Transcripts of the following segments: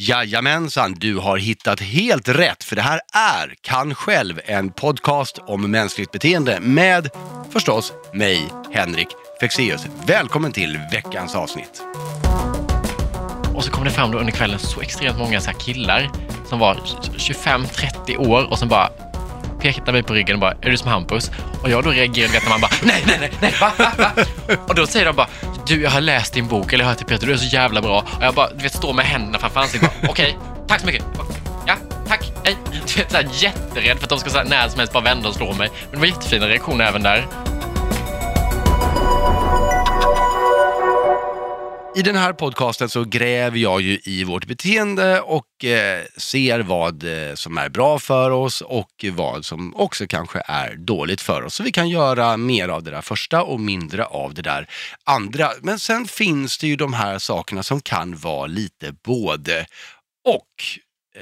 Jajamensan, du har hittat helt rätt för det här är Kan själv, en podcast om mänskligt beteende med förstås mig, Henrik Fexeus. Välkommen till veckans avsnitt. Och så kom det fram då under kvällen så extremt många så här killar som var 25-30 år och som bara pekade mig på ryggen och bara, är du som Hampus? Och jag då reagerade vet när man bara, nej, nej, nej, nej, va, va, va? Och då säger de bara, du, jag har läst din bok, eller jag har hört till Peter, du är så jävla bra. Och jag bara, du vet, står med händerna framför ansiktet, okej, okay, tack så mycket. Ja, tack, hej. Du vet, så här, jätterädd för att de ska så här, när som helst bara vända och slå mig. Men det var jättefina reaktioner även där. I den här podcasten så gräver jag ju i vårt beteende och eh, ser vad eh, som är bra för oss och vad som också kanske är dåligt för oss. Så vi kan göra mer av det där första och mindre av det där andra. Men sen finns det ju de här sakerna som kan vara lite både och.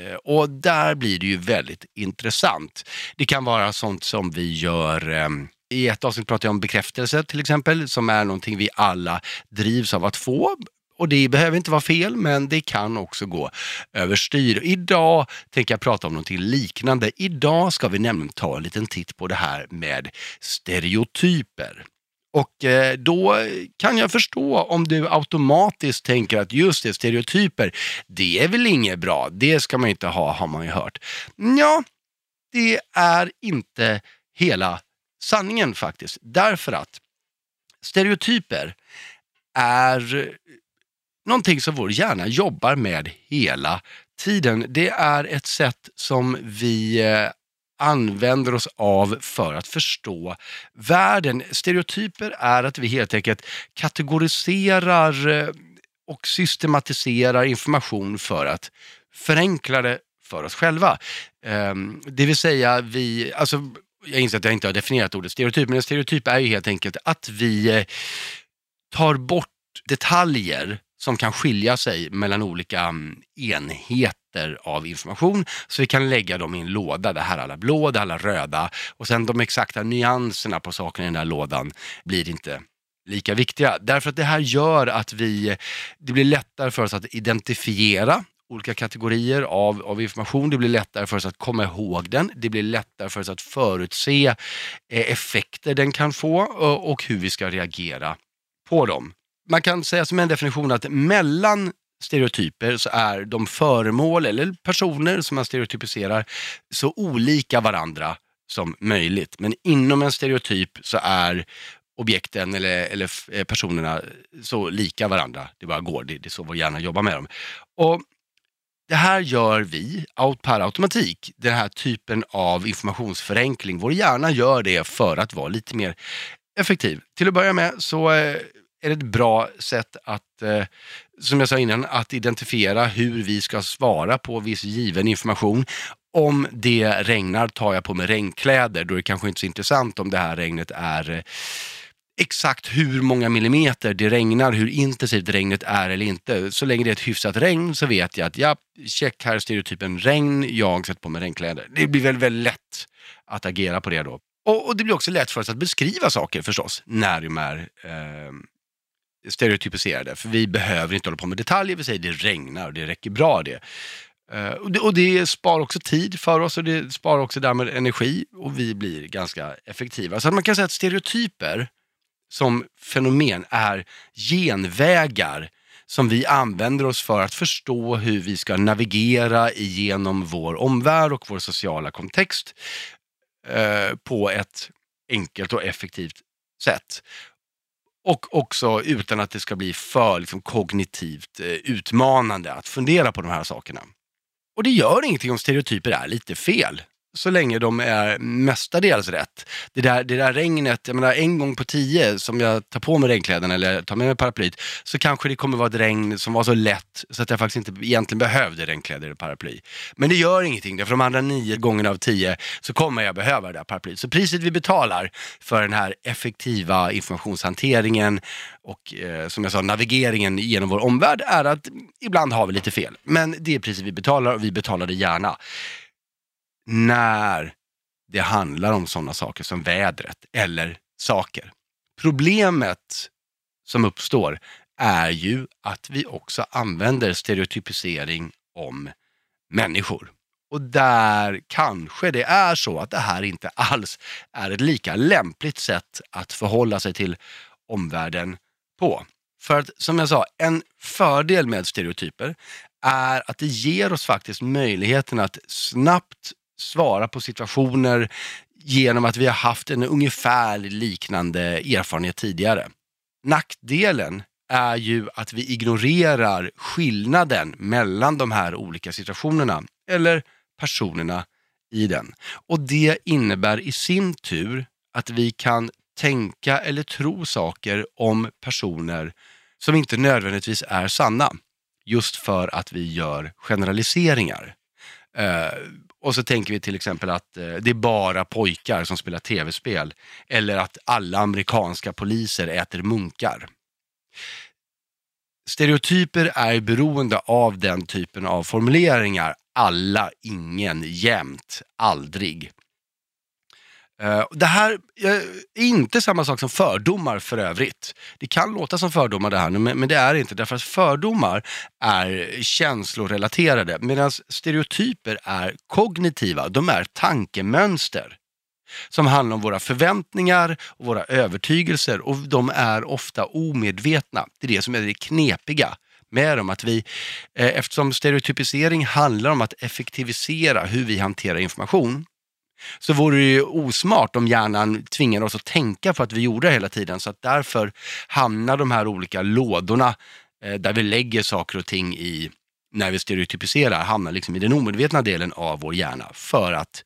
Eh, och där blir det ju väldigt intressant. Det kan vara sånt som vi gör ehm, i ett avsnitt pratade jag om bekräftelse till exempel, som är någonting vi alla drivs av att få. Och det behöver inte vara fel, men det kan också gå överstyr. Idag tänker jag prata om någonting liknande. Idag ska vi nämligen ta en liten titt på det här med stereotyper. Och eh, då kan jag förstå om du automatiskt tänker att just det, stereotyper, det är väl inget bra, det ska man inte ha, har man ju hört. Ja, det är inte hela sanningen faktiskt. Därför att stereotyper är någonting som vår hjärna jobbar med hela tiden. Det är ett sätt som vi eh, använder oss av för att förstå världen. Stereotyper är att vi helt enkelt kategoriserar eh, och systematiserar information för att förenkla det för oss själva. Ehm, det vill säga, vi, alltså jag inser att jag inte har definierat ordet stereotyp, men en stereotyp är ju helt enkelt att vi eh, tar bort detaljer som kan skilja sig mellan olika mm, enheter av information. Så vi kan lägga dem i en låda, det här är alla blå, det här är alla röda och sen de exakta nyanserna på sakerna i den här lådan blir inte lika viktiga. Därför att det här gör att vi, det blir lättare för oss att identifiera olika kategorier av, av information. Det blir lättare för oss att komma ihåg den. Det blir lättare för oss att förutse eh, effekter den kan få och, och hur vi ska reagera på dem. Man kan säga som en definition att mellan stereotyper så är de föremål eller personer som man stereotypiserar så olika varandra som möjligt. Men inom en stereotyp så är objekten eller, eller eh, personerna så lika varandra det bara går. Det, det är så vår hjärna jobbar med dem. Och det här gör vi per automatik, den här typen av informationsförenkling. Vår hjärna gör det för att vara lite mer effektiv. Till att börja med så eh, är det ett bra sätt att, eh, som jag sa innan, att identifiera hur vi ska svara på viss given information. Om det regnar tar jag på mig regnkläder, då är det kanske inte så intressant om det här regnet är eh, exakt hur många millimeter det regnar, hur intensivt regnet är eller inte. Så länge det är ett hyfsat regn så vet jag att ja, check här är stereotypen regn, jag sätter på mig regnkläder. Det blir väl väldigt lätt att agera på det då. Och, och, det blir också lätt för oss att beskriva saker förstås, när de är eh, stereotypiserade. För vi behöver inte hålla på med detaljer, vi säger det regnar och det räcker bra det. Eh, och det. Och det sparar också tid för oss och det sparar också därmed energi och vi blir ganska effektiva. Så att man kan säga att stereotyper som fenomen är genvägar som vi använder oss för att förstå hur vi ska navigera igenom vår omvärld och vår sociala kontext eh, på ett enkelt och effektivt sätt. Och också utan att det ska bli för liksom, kognitivt eh, utmanande att fundera på de här sakerna. Och det gör ingenting om stereotyper är lite fel så länge de är mestadels rätt. Det där, det där regnet, jag menar en gång på tio som jag tar på mig regnkläderna eller tar med mig paraplyt, så kanske det kommer vara ett regn som var så lätt så att jag faktiskt inte egentligen behövde regnkläder eller paraply. Men det gör ingenting, för de andra nio gångerna av tio så kommer jag behöva det där paraplyet. Så priset vi betalar för den här effektiva informationshanteringen och eh, som jag sa, navigeringen genom vår omvärld är att ibland har vi lite fel. Men det är priset vi betalar och vi betalar det gärna när det handlar om sådana saker som vädret eller saker. Problemet som uppstår är ju att vi också använder stereotypisering om människor. Och där kanske det är så att det här inte alls är ett lika lämpligt sätt att förhålla sig till omvärlden på. För att som jag sa, en fördel med stereotyper är att det ger oss faktiskt möjligheten att snabbt svara på situationer genom att vi har haft en ungefär liknande erfarenhet tidigare. Nackdelen är ju att vi ignorerar skillnaden mellan de här olika situationerna eller personerna i den. Och det innebär i sin tur att vi kan tänka eller tro saker om personer som inte nödvändigtvis är sanna. Just för att vi gör generaliseringar. Eh, och så tänker vi till exempel att eh, det är bara pojkar som spelar tv-spel. Eller att alla amerikanska poliser äter munkar. Stereotyper är beroende av den typen av formuleringar. Alla, ingen, jämt, aldrig. Eh, det här är inte samma sak som fördomar för övrigt. Det kan låta som fördomar det här, men, men det är inte. Därför att fördomar är känslorelaterade medan stereotyper är kognitiva. De är tankemönster som handlar om våra förväntningar och våra övertygelser och de är ofta omedvetna. Det är det som är det knepiga med dem. Att vi, eh, eftersom stereotypisering handlar om att effektivisera hur vi hanterar information så vore det ju osmart om hjärnan tvingade oss att tänka på att vi gjorde det hela tiden. Så att därför hamnar de här olika lådorna eh, där vi lägger saker och ting i när vi stereotypiserar hamnar liksom i den omedvetna delen av vår hjärna för att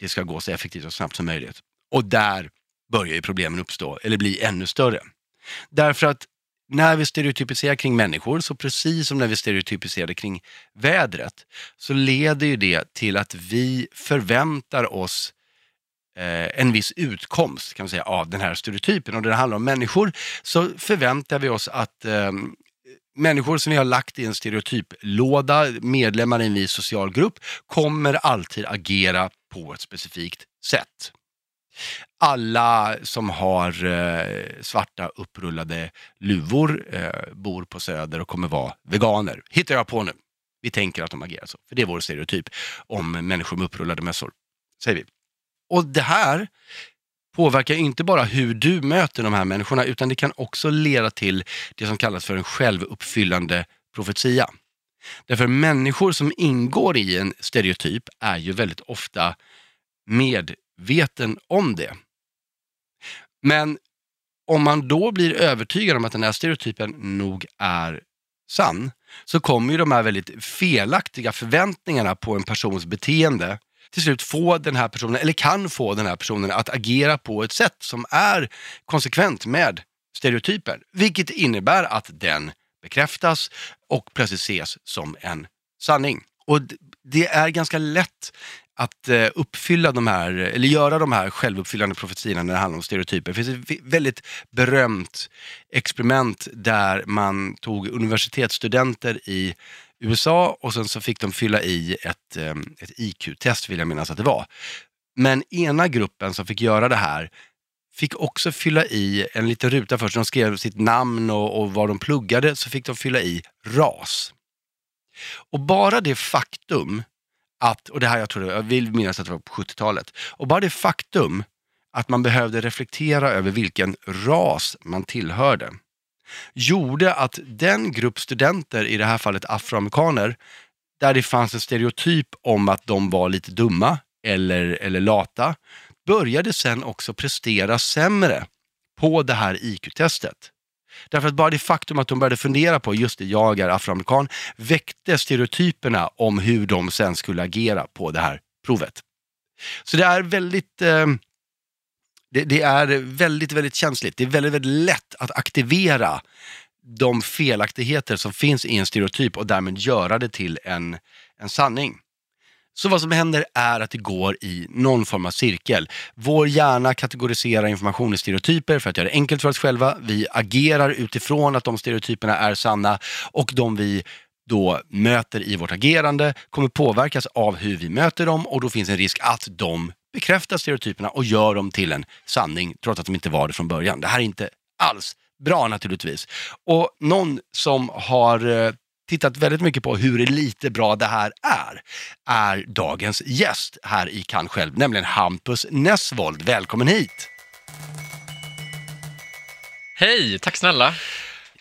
det ska gå så effektivt och snabbt som möjligt. Och där börjar ju problemen uppstå, eller bli ännu större. Därför att när vi stereotypiserar kring människor, så precis som när vi stereotypiserade kring vädret, så leder ju det till att vi förväntar oss eh, en viss utkomst kan man säga, av den här stereotypen. Och när det handlar om människor så förväntar vi oss att eh, människor som vi har lagt i en stereotyplåda, medlemmar i en viss social grupp, kommer alltid agera på ett specifikt sätt. Alla som har eh, svarta upprullade luvor eh, bor på Söder och kommer vara veganer. Hittar jag på nu. Vi tänker att de agerar så, för det är vår stereotyp om människor med upprullade mössor. Säger vi. Och det här påverkar inte bara hur du möter de här människorna utan det kan också leda till det som kallas för en självuppfyllande profetia. Därför människor som ingår i en stereotyp är ju väldigt ofta med medveten om det. Men om man då blir övertygad om att den här stereotypen nog är sann, så kommer ju de här väldigt felaktiga förväntningarna på en persons beteende till slut få den här personen, eller kan få den här personen att agera på ett sätt som är konsekvent med stereotypen. Vilket innebär att den bekräftas och plötsligt ses som en sanning. Och det är ganska lätt att eh, uppfylla de här, eller göra de här självuppfyllande profetiorna när det handlar om stereotyper. Det finns ett väldigt berömt experiment där man tog universitetsstudenter i USA och sen så fick de fylla i ett, eh, ett IQ-test vill jag minnas att det var. Men ena gruppen som fick göra det här fick också fylla i en liten ruta först. De skrev sitt namn och, och vad de pluggade, så fick de fylla i ras. Och bara det faktum att, och det här jag tror, jag vill minnas att det var på 70-talet, och bara det faktum att man behövde reflektera över vilken ras man tillhörde gjorde att den grupp studenter, i det här fallet afroamerikaner, där det fanns en stereotyp om att de var lite dumma eller, eller lata, började sen också prestera sämre på det här IQ-testet. Därför att bara det faktum att de började fundera på, just det, jag är afroamerikan, väckte stereotyperna om hur de sen skulle agera på det här provet. Så det är väldigt eh, det, det, är väldigt, väldigt känsligt. Det är väldigt, väldigt lätt att aktivera de felaktigheter som finns i en stereotyp och därmed göra det till en, en sanning. Så vad som händer är att det går i någon form av cirkel. Vår hjärna kategoriserar information i stereotyper för att göra det enkelt för oss själva. Vi agerar utifrån att de stereotyperna är sanna och de vi då möter i vårt agerande kommer påverkas av hur vi möter dem och då finns en risk att de bekräftar stereotyperna och gör dem till en sanning trots att de inte var det från början. Det här är inte alls bra naturligtvis. Och någon som har eh, tittat väldigt mycket på hur lite bra det här är, är dagens gäst här i Kan själv, nämligen Hampus Nessvold. Välkommen hit! Hej, tack snälla.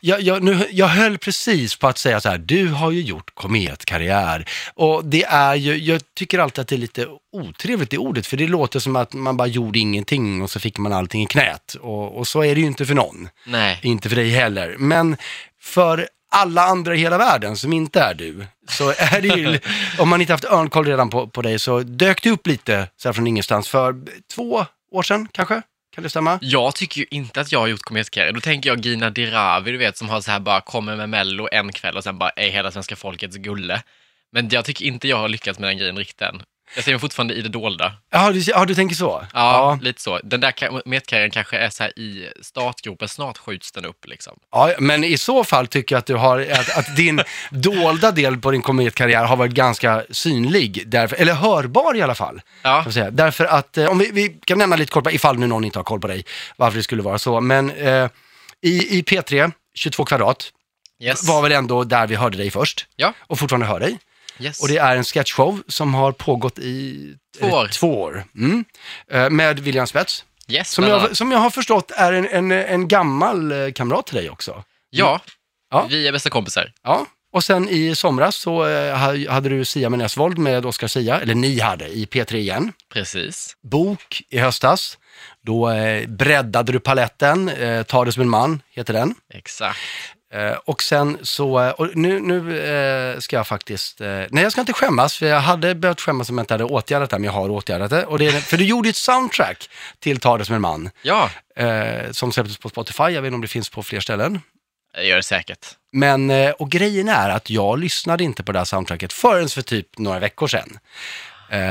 Jag, jag, nu, jag höll precis på att säga så här, du har ju gjort kometkarriär. Och det är ju, jag tycker alltid att det är lite otrevligt i ordet, för det låter som att man bara gjorde ingenting och så fick man allting i knät. Och, och så är det ju inte för någon. Nej. Inte för dig heller. Men för alla andra i hela världen som inte är du, så är det ju, om man inte haft örnkoll redan på, på dig, så dök det upp lite så här från ingenstans för två år sedan kanske? Kan det stämma? Jag tycker ju inte att jag har gjort kometkarriär. Då tänker jag Gina Dirawi, du vet, som har så här bara kommer med Mello en kväll och sen bara är hela svenska folkets gulle. Men jag tycker inte jag har lyckats med den grejen riktigt än. Jag ser mig fortfarande i det dolda. Ja, du, ja, du tänker så? Ja, lite så. Den där kometkarriären kanske är så här i startgropen, snart skjuts den upp liksom. Ja, men i så fall tycker jag att, du har, att, att din dolda del på din kometkarriär har varit ganska synlig, därför, eller hörbar i alla fall. Ja, säga. Därför att, eh, om vi, vi kan nämna lite kort, ifall nu någon inte har koll på dig, varför det skulle vara så. Men eh, i, i P3, 22 kvadrat, yes. var väl ändå där vi hörde dig först. Ja. Och fortfarande hör dig. Yes. Och det är en sketchshow som har pågått i Två år. eh, två år. Mm. Eh, med William Spets. yes, Som jag, som jag har förstått är en, en, en gammal eh, kamrat till dig också. Ja, Ja. vi är bästa kompisar. Ja, och sen i somras så ha- hade du Sia med Näsvold med Oscar Sia, eller ni hade, i P3 igen. Precis. Bok i höstas. Då breddade du paletten, Ta det som en man, heter den. Exakt. Eh, och sen så, eh, och nu, nu eh, ska jag faktiskt, eh, nej jag ska inte skämmas, för jag hade behövt skämmas om jag inte hade åtgärdat det, men jag har åtgärdat det. Och det är, för du gjorde ett soundtrack till Ta det som en man, Ja, som släpptes på Spotify, jag vet inte om det finns på fler ställen. det gör det säkert. Men, och grejen är att jag lyssnade inte på det här soundtracket förrän för typ några veckor sedan.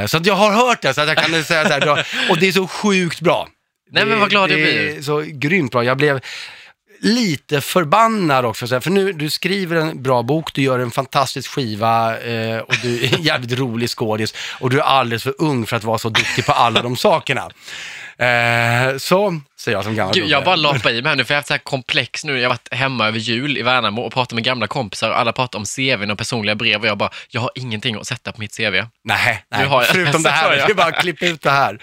Så att jag har hört det, så att jag kan säga så här, och det är så sjukt bra. Nej, Det- men vad glad jag Det blir. är så grymt bra. Jag blev lite förbannad också, för nu, du skriver en bra bok, du gör en fantastisk skiva eh, och du är en jävligt rolig skådis och du är alldeles för ung för att vara så duktig på alla de sakerna. Eh, så säger jag som gammal Gud, jag bara lapar i mig här nu, för jag har haft så här komplex nu. Jag har varit hemma över jul i Värnamo och pratat med gamla kompisar och alla pratar om CVn och personliga brev och jag bara, jag har ingenting att sätta på mitt CV. Nej, nej. Förutom det här. Det är bara att klippa ut det här.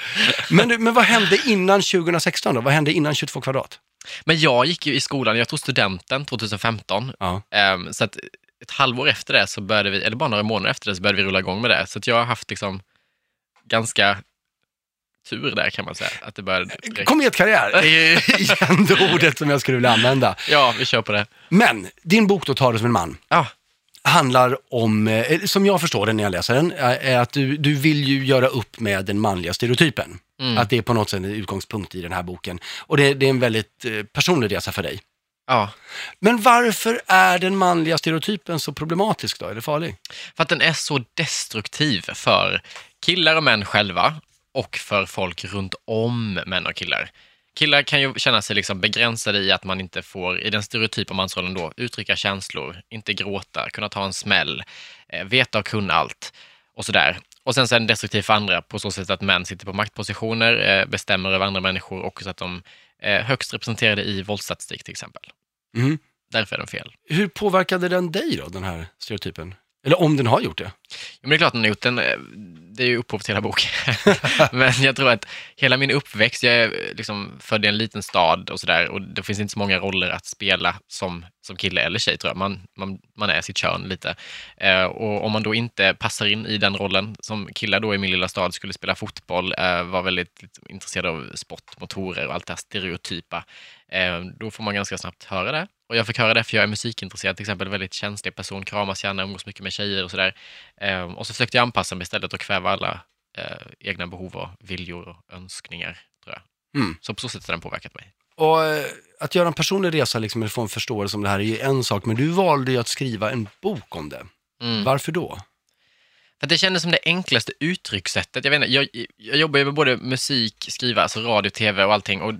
Men, men vad hände innan 2016 då? Vad hände innan 22 kvadrat? Men jag gick ju i skolan, jag tog studenten 2015, Ja. Ehm, så att ett halvår efter det så började vi, eller bara några månader efter det så började vi rulla igång med det. Så att jag har haft liksom ganska tur där kan man säga. Att det började direkt. Kometkarriär är det ordet som jag skulle vilja använda. Ja, vi kör på det. Men din bok då, Ta det som en man, Ja, handlar om, eh, som jag förstår den när jag läser den, är är att du, du vill ju göra upp med den manliga stereotypen. Mm. Att det är på något sätt en utgångspunkt i den här boken. Och det, det är en väldigt eh, personlig resa för dig. ja. Men varför är den manliga stereotypen så problematisk då? Det farlig? För att den är så destruktiv för killar och män själva och för folk runt om män och killar. Killar kan ju känna sig liksom begränsade i att man inte får, i den stereotypa mansrollen då, uttrycka känslor, inte gråta, kunna ta en smäll, eh, veta och kunna allt och sådär. Och sen så är den destruktiv för andra på så sätt att män sitter på maktpositioner, eh, bestämmer över andra människor och så att de är högst representerade i våldsstatistik till exempel. Mhm. Därför är den fel. Hur påverkade den dig då, den här stereotypen? Eller om den har gjort det? Ja, men det är klart den har gjort den. Det är ju upphov till hela boken. men jag tror att hela min uppväxt, jag är eh, liksom född i en liten stad och sådär och det finns inte så många roller att spela som, som kille eller tjej tror jag. Man, man, man är sitt kön lite. Eh, och om man då inte passar in i den rollen, som killar då i min lilla stad skulle spela fotboll, eh, var väldigt liksom, intresserad av sport, motorer och allt det här stereotypa, eh, då får man ganska snabbt höra det. Och jag fick höra det för jag är musikintresserad, till exempel väldigt känslig person, kramas gärna, umgås mycket med tjejer och sådär. Eh, och så försökte jag anpassa mig istället och kväva alla eh, egna behov och viljor och önskningar, tror jag. Mm. Så på så sätt har den påverkat mig. Och eh, att göra en personlig resa, liksom, eller få en förståelse om det här, är ju en sak, men du valde ju att skriva en bok om det. Mm. Varför då? För att det kändes som det enklaste uttryckssättet. Jag, vet inte, jag, jag jobbar ju med både musik, skriva, alltså radio, tv och allting. Och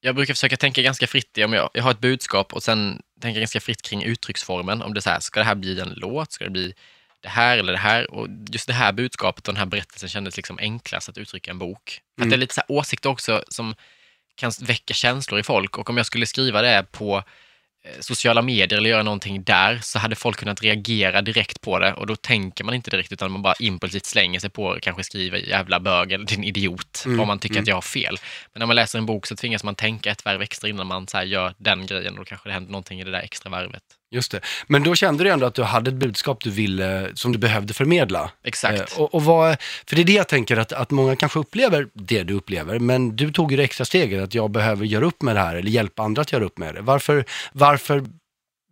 jag brukar försöka tänka ganska fritt om jag, jag har ett budskap och sen tänka ganska fritt kring uttrycksformen. Om det så här, ska det här bli en låt? Ska det bli det här eller det här? Och just det här budskapet och den här berättelsen kändes liksom enklast att uttrycka en bok. För att det är lite så här åsikter också som kan väcka känslor i folk och om jag skulle skriva det på eh, sociala medier eller göra någonting där så hade folk kunnat reagera direkt på det och då tänker man inte direkt utan man bara impulsivt slänger sig på och kanske skriver jävla bög eller din idiot Mm, om man tycker mm. att jag har fel. Men när man läser en bok så tvingas man tänka ett varv extra innan man så gör den grejen och då kanske det händer någonting i det där extra varvet. Just det. Men då kände du ändå att du hade ett budskap du ville, som du behövde förmedla. Exakt. Eh, och, och vad, för det är det jag tänker, att, att många kanske upplever det du upplever, men du tog ju det extra steget att jag behöver göra upp med det här, eller hjälpa andra att göra upp med det. Varför, varför,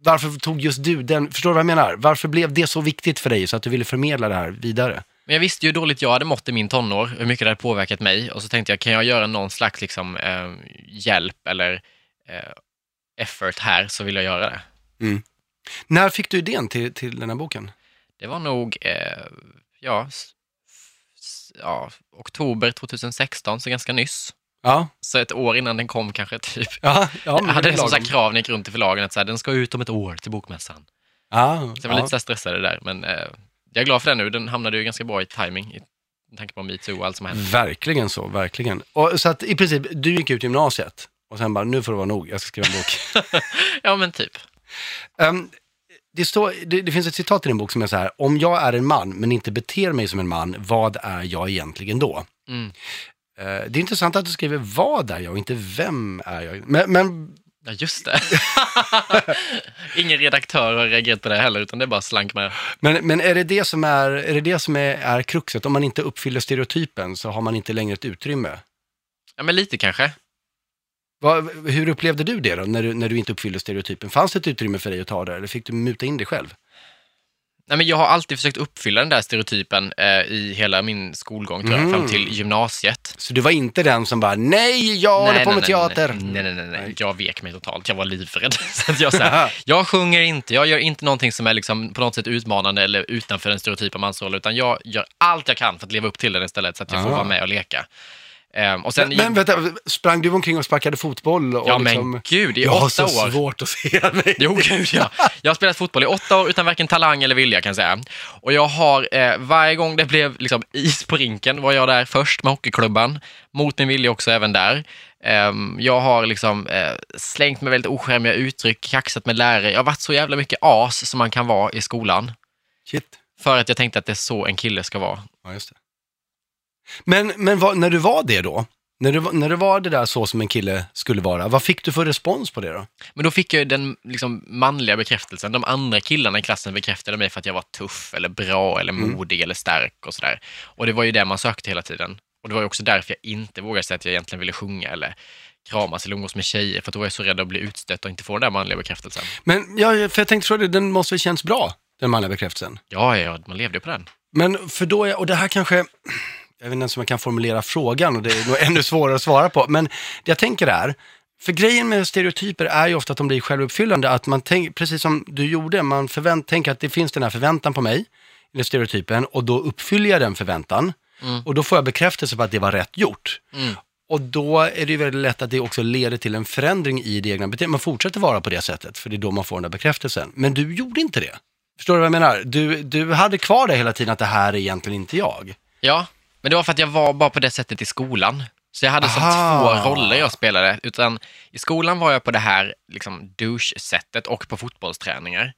varför tog just du den, förstår du vad jag menar? Varför blev det så viktigt för dig så att du ville förmedla det här vidare? Men jag visste ju hur dåligt jag hade mått i min tonår, hur mycket det hade påverkat mig. Och så tänkte jag, kan jag göra någon slags liksom, eh, hjälp eller eh, effort här så vill jag göra det. När fick du idén till, till den här boken? Det var nog, eh, ja, ja, oktober 2016, så ganska nyss. Ja, Så ett år innan den kom kanske, typ. ja, ja jag hade som lagom. sagt jag gick runt i förlagen att så här, den ska ut om ett år till bokmässan. Ja, Så jag var ja. lite stressad där, men eh, jag är glad för den nu. Den hamnade ju ganska bra i timing, i tanke på metoo och allt som hände. Verkligen så, verkligen. Och, så att i princip, du gick ut gymnasiet och sen bara, nu får det vara nog, jag ska skriva en bok. Ja, men typ. Ehm, det, står, det, det finns ett citat i din bok som är så här, om jag är en man men inte beter mig som en man, vad är jag egentligen då? Mm. Eh, det är intressant att du skriver vad är jag och inte vem är jag. Men, men Ja, just det. Ingen redaktör har reagerat på det heller, utan det är bara slank med. Men, men är det det som, är, är, det det som är, är kruxet? Om man inte uppfyller stereotypen så har man inte längre ett utrymme. Ja, men lite kanske. Vad, hur upplevde du det då, när du, när du inte uppfyllde stereotypen? Fanns det ett utrymme för dig att ta det, eller fick du muta in dig själv? Nej, men jag har alltid försökt uppfylla den där stereotypen eh, i hela min skolgång, tror jag, Mm. fram till gymnasiet. Så du var inte den som bara, nej, jag håller på med teater. Nej, nej, nej, nej. Jag vek mig totalt. Jag var livrädd. Så jag, så här, jag sjunger inte, jag gör inte någonting som är liksom på något sätt utmanande eller utanför den stereotypa mansrollen, utan jag gör allt jag kan för att leva upp till den istället, så att jag får Ah. vara med och leka. Ehm, och sen Men, men vänta, sprang du omkring och sparkade fotboll? Och Ja, liksom, men gud, i jag har åtta så år. svårt att se mig. Jo, gud ja. Jag har spelat fotboll i åtta år utan varken talang eller vilja kan jag säga. Och jag har, eh, varje gång det blev liksom is på rinken var jag där först med hockeyklubban. Mot min vilja också även där. Ehm, jag har liksom eh, slängt med väldigt oskärmiga uttryck, kaxat med lärare. Jag har varit så jävla mycket as som man kan vara i skolan. Shit. För att jag tänkte att det är så en kille ska vara. Ja, just det. Men, men vad, när du var det då? När du, när du var det där så som en kille skulle vara, vad fick du för respons på det då? Men då fick jag den liksom, manliga bekräftelsen. De andra killarna i klassen bekräftade mig för att jag var tuff eller bra eller Mm. modig eller stark och sådär. Och det var ju det man sökte hela tiden. Och det var ju också därför jag inte vågade säga att jag egentligen ville sjunga eller kramas eller umgås med tjejer, för då var jag så rädd att bli utstött och inte få den där manliga bekräftelsen. Men ja, för jag tänkte fråga dig, den måste väl känns bra, den manliga bekräftelsen? Ja, ja, man levde ju på den. Men för då, är, och det här kanske, jag vet inte ens om jag kan formulera frågan och det är nog ännu svårare att svara på, men det jag tänker är, för grejen med stereotyper är ju ofta att de blir självuppfyllande, att man tänker, precis som du gjorde, man förvänt, tänker att det finns den här förväntan på mig, eller stereotypen, och då uppfyller jag den förväntan, Mm. och då får jag bekräftelse på att det var rätt gjort. Mm. Och då är det ju väldigt lätt att det också leder till en förändring i det egna beteendet. Man fortsätter vara på det sättet, för det är då man får den där bekräftelsen. Men du gjorde inte det. Förstår du vad jag menar? Du, du hade kvar det hela tiden, att det här är egentligen inte jag. Ja, men det var för att jag var bara på det sättet i skolan. Så jag hade som Aha. två roller jag spelade. Utan i skolan var jag på det här liksom, douche-sättet och på fotbollsträningar.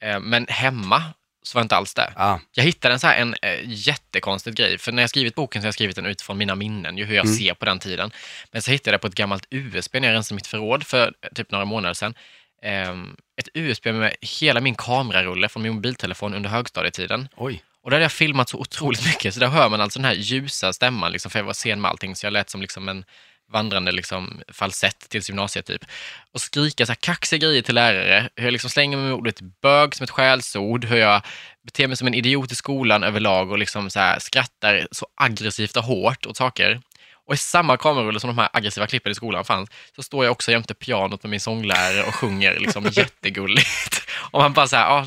Eh, men hemma så var jag inte alls det. Ja, Jag hittade en, så här, en eh, jättekonstig grej, för när jag skrivit boken så har jag skrivit den utifrån mina minnen, ju hur jag Mm. ser på den tiden. Men så hittade jag på ett gammalt USB när jag rensade mitt förråd för eh, typ några månader sedan. Ehm, ett USB med hela min kamerarulle från min mobiltelefon under högstadietiden. oj. Och där hade jag filmat så otroligt mycket, så där hör man alltså den här ljusa stämman, liksom, för jag var sen med allting, så jag lät som liksom en vandrande liksom, falsett tills gymnasiet typ. Och skrika så här kaxiga grejer till lärare, hur jag liksom slänger mig med ordet bög som ett skällsord, hur jag beter mig som en idiot i skolan överlag och liksom så här skrattar så aggressivt och hårt åt saker. Och i samma kamerarulle som de här aggressiva klippen i skolan fanns, så står jag också jämte pianot med min sånglärare och sjunger liksom jättegulligt. Och man bara så här, ja,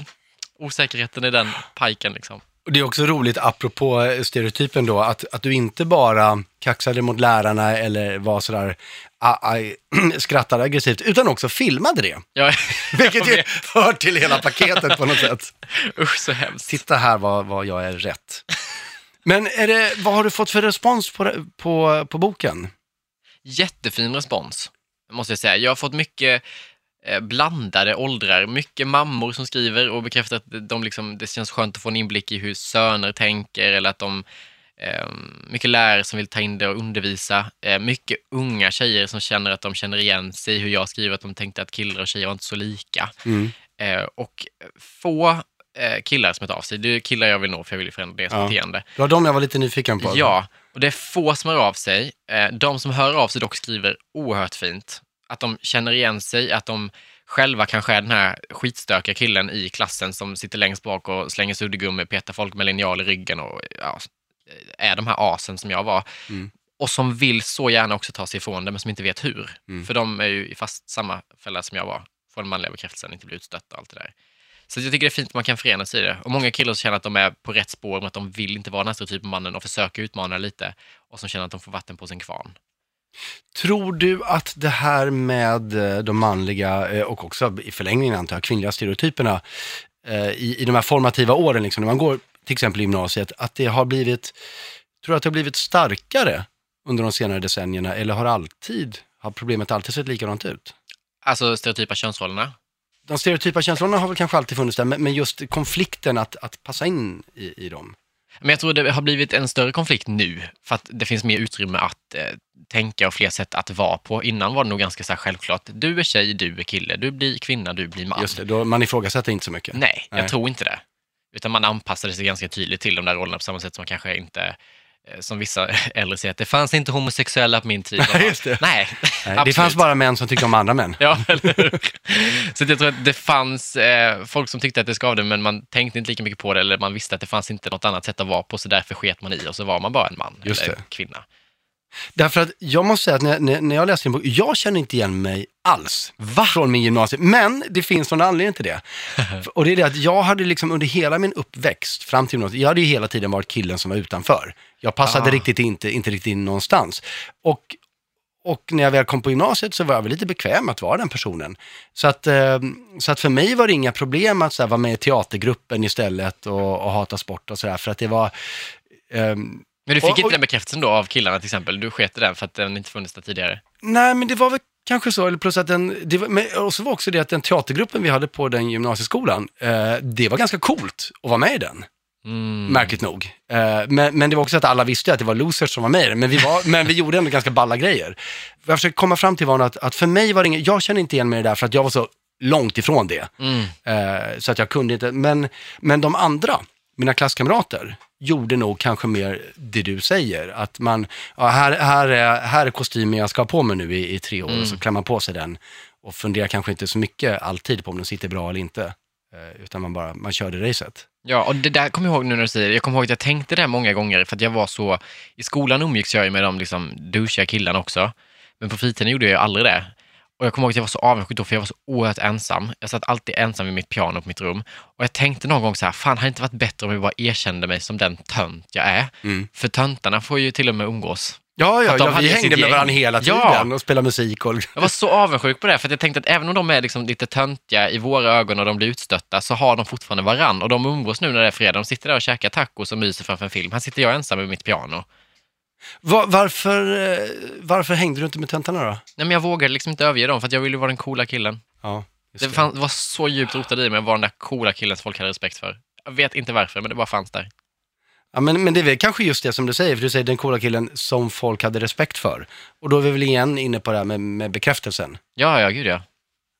osäkerheten i den piken liksom. Och det är också roligt, apropå eh, stereotypen då, att, att du inte bara kaxade mot lärarna eller var sådär, a, a, skrattade aggressivt, utan också filmade det. Ja, Vilket ju hör till hela paketet på något sätt. Usch så hemskt. Titta här vad, vad jag är rätt. Men är det, vad har du fått för respons på, på, på boken? Jättefin respons, måste jag säga. Jag har fått mycket blandade åldrar. Mycket mammor som skriver och bekräftar att de liksom, det känns skönt att få en inblick i hur söner tänker eller att de eh, mycket lärare som vill ta in det och undervisa. Eh, mycket unga tjejer som känner att de känner igen sig i hur jag skriver, att de tänkte att killar och tjejer var inte så lika. Mm. Eh, och få eh, killar som hört av sig. Det är killar jag vill nå för jag vill förändra deras Ja. beteende. Det var de jag var lite nyfiken på. Ja, och det är få som hör av sig. Eh, De som hör av sig dock skriver oerhört fint. Att de känner igen sig, att de själva kanske är den här skitstökiga killen i klassen som sitter längst bak och slänger suddgummi, petar folk med linjal i ryggen och ja, är de här asen som jag var. Mm. Och som vill så gärna också ta sig ifrån det, men som inte vet hur. Mm. För de är ju i fast samma fälla som jag var. Få den manliga bekräftelsen, inte bli utstött och allt det där. Så jag tycker det är fint att man kan förena sig i det. Och många killar som känner att de är på rätt spår, men att de vill inte vara den här stereotypen mannen och försöker utmana lite. Och som känner att de får vatten på sin kvarn. Tror du att det här med eh, de manliga eh, och också i förlängningen antar jag kvinnliga stereotyperna eh, i, i de här formativa åren, liksom, när man går till exempel i gymnasiet, att det har blivit, tror du att det har blivit starkare under de senare decennierna eller har alltid, har problemet alltid sett likadant ut? Alltså stereotypa könsrollerna. De stereotypa känslorna har väl kanske alltid funnits där, men men just konflikten att, att passa in i, i dem. Men jag tror det har blivit en större konflikt nu, för att det finns mer utrymme att eh, tänka och fler sätt att vara på. Innan var det nog ganska så självklart. Du är tjej, du är kille, du blir kvinna, du blir man. Just det, då, man ifrågasätter inte så mycket. Nej, jag Nej. tror inte det. Utan man anpassade sig ganska tydligt till de där rollerna på samma sätt som man kanske inte, som vissa äldre säger, att det fanns inte homosexuella på min tid. Nej, just det. Nej, Nej, det fanns bara män som tyckte om andra män. Ja, eller hur? Så jag tror att det fanns eh, folk som tyckte att det skavde, men man tänkte inte lika mycket på det, eller man visste att det fanns inte något annat sätt att vara på, så därför sket man i och så var man bara en man Just eller det. kvinna. Därför att jag måste säga att när, när, när jag läste din bok, jag känner inte igen mig alls från min gymnasie. Men det finns någon anledning till det. Och det är det att jag hade liksom under hela min uppväxt fram till gymnasiet, jag hade ju hela tiden varit killen som var utanför. Jag passade Ah. riktigt inte, inte riktigt in någonstans. Och, och när jag väl kom på gymnasiet så var jag väl lite bekväm att vara den personen. Så att, eh, så att för mig var det inga problem att så här, vara med i teatergruppen istället och, och hata sport och sådär. För att det var... ehm, Men du fick Och- inte och- den bekräftelsen då av killarna till exempel? Du sket i den för att den inte funnits där tidigare? Nej, men det var väl kanske så, eller plus att den, det var, men, och så var också det att den teatergruppen vi hade på den gymnasieskolan, eh, det var ganska coolt att vara med i den, Mm. märkligt nog. Eh, men, men det var också att alla visste att det var losers som var med i den, men vi, var, men vi gjorde ändå ganska balla grejer. Vad jag försöker komma fram till var att, att för mig var det inget, jag känner inte igen mig i det där för att jag var så långt ifrån det. Mm. Eh, så att jag kunde inte, men, men de andra, mina klasskamrater, gjorde nog kanske mer det du säger. Att man, ja, här, här, är, här är kostymen jag ska ha på mig nu i, i tre år, och så klär man på sig den och funderar kanske inte så mycket alltid på om den sitter bra eller inte. Eh, utan man bara, man körde racet. Ja, och det där kommer jag ihåg nu när du säger. Jag kommer ihåg att jag tänkte det många gånger för att jag var så... I skolan umgicks jag ju med de liksom douchiga killarna också. Men på fritiden gjorde jag ju aldrig det. Och jag kommer ihåg att jag var så avundsjuk då, för jag var så oerhört ensam. Jag satt alltid ensam vid mitt piano på mitt rum. Och jag tänkte någon gång så här, fan, hade det inte varit bättre om jag bara erkände mig som den tönt jag är? Mm. För töntarna får ju till och med umgås. Ja, ja, ja vi hängde med gäng. varandra hela tiden Ja. och spelade musik. Och... Jag var så avundsjuk på det, för jag tänkte att även om de är liksom lite töntiga i våra ögon och de blir utstötta, så har de fortfarande varann. Och de umgås nu när det är fredag. De sitter där och käkar tacos och myser framför en film. Här sitter jag ensam vid mitt piano. Va- varför, eh, varför hängde du inte med töntarna då? Nej, men jag vågade liksom inte överge dem, för att jag ville vara den coola killen. Ja, just Det, fann, det var så djupt rotat i mig att vara den där coola killen som folk hade respekt för. Jag vet inte varför, men det bara fanns där. Ja, men, men det är väl kanske just det som du säger, för du säger den coola killen som folk hade respekt för. Och då är vi väl igen inne på det här med, med bekräftelsen. Ja, ja, gud ja.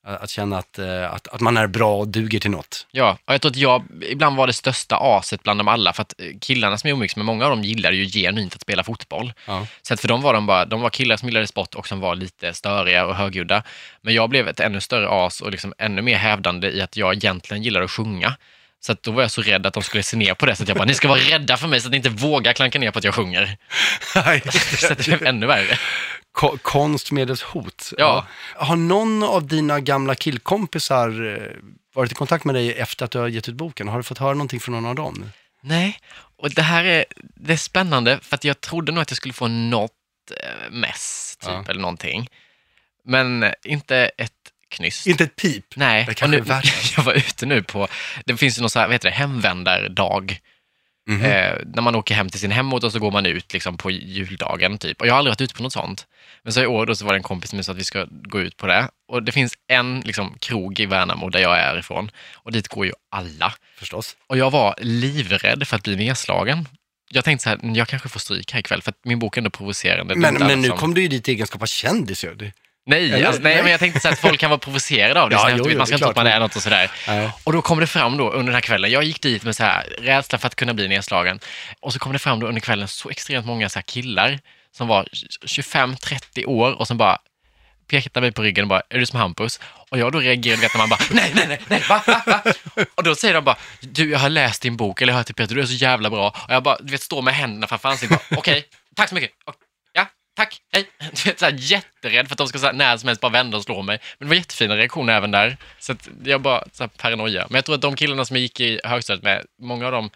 Att, känna att, eh, att, att man är bra och duger till något. Ja, och jag tror att jag ibland var det största aset bland dem alla, för att eh, killarna som jag umgicks med, många av dem gillade ju genuint att spela fotboll. Ja. Så att för dem var de bara, de var killar som gillade sport och som var lite störiga och högljudda. Men jag blev ett ännu större as och liksom ännu mer hävdande i att jag egentligen gillade att sjunga. Så att då var jag så rädd att de skulle se ner på det, så att jag bara, ni ska vara rädda för mig så att ni inte vågar klanka ner på att jag sjunger. Så att det blev ännu värre. Ko- konst medelst hot. Ja. Har någon av dina gamla killkompisar eh, varit i kontakt med dig efter att du har gett ut boken? Har du fått höra någonting från någon av dem? Nej, och det här är, det är spännande för att jag trodde nog att jag skulle få något eh, mess, typ, Ja. eller någonting. Men eh, inte ett knyst. Inte ett pip? Nej, Det och kanske nu, är värre. jag var ute nu på, det finns ju någon så här, vad heter det, hemvändardag. Mhm. Eh, när man åker hem till sin hemort och så går man ut liksom, på juldagen. Typ. Och jag har aldrig varit ute på något sånt. Men så i år då så var det en kompis som sa att vi ska gå ut på det. Och det finns en liksom, krog i Värnamo där jag är ifrån. Och dit går ju alla. Förstås. Och jag var livrädd för att bli nedslagen. Jag tänkte så här, jag kanske får stryk här ikväll för att min bok är ändå provocerande. Men, men nu som- kom du ju dit i egenskap av kändis ju. Nej, alltså, nej, men jag tänkte så att folk kan vara provocerade av det. Ja, jo, jo, man ska inte tro att man är något och sådär. Nej. Och då kom det fram då under den här kvällen, jag gick dit med så här rädsla för att kunna bli nedslagen. Och så kom det fram då under kvällen så extremt många så här killar som var 25-30 år och som bara pekade mig på ryggen och bara, är du som Hampus? Och jag då reagerade, vet när man bara, nej, nej, nej, nej, va, va, va? Och då säger de bara, du, jag har läst din bok, eller jag har hört till Peter, du är så jävla bra. Och jag bara, du vet, står med händerna framför ansiktet, okej, tack så mycket. Och, tack, hej. Du vet, så här, jätterädd för att de ska så här, när som helst bara vända och slå mig. Men det var jättefina reaktioner även där. Så att jag bara, så här, paranoia. Men jag tror att de killarna som jag gick i högstadiet med, många av dem,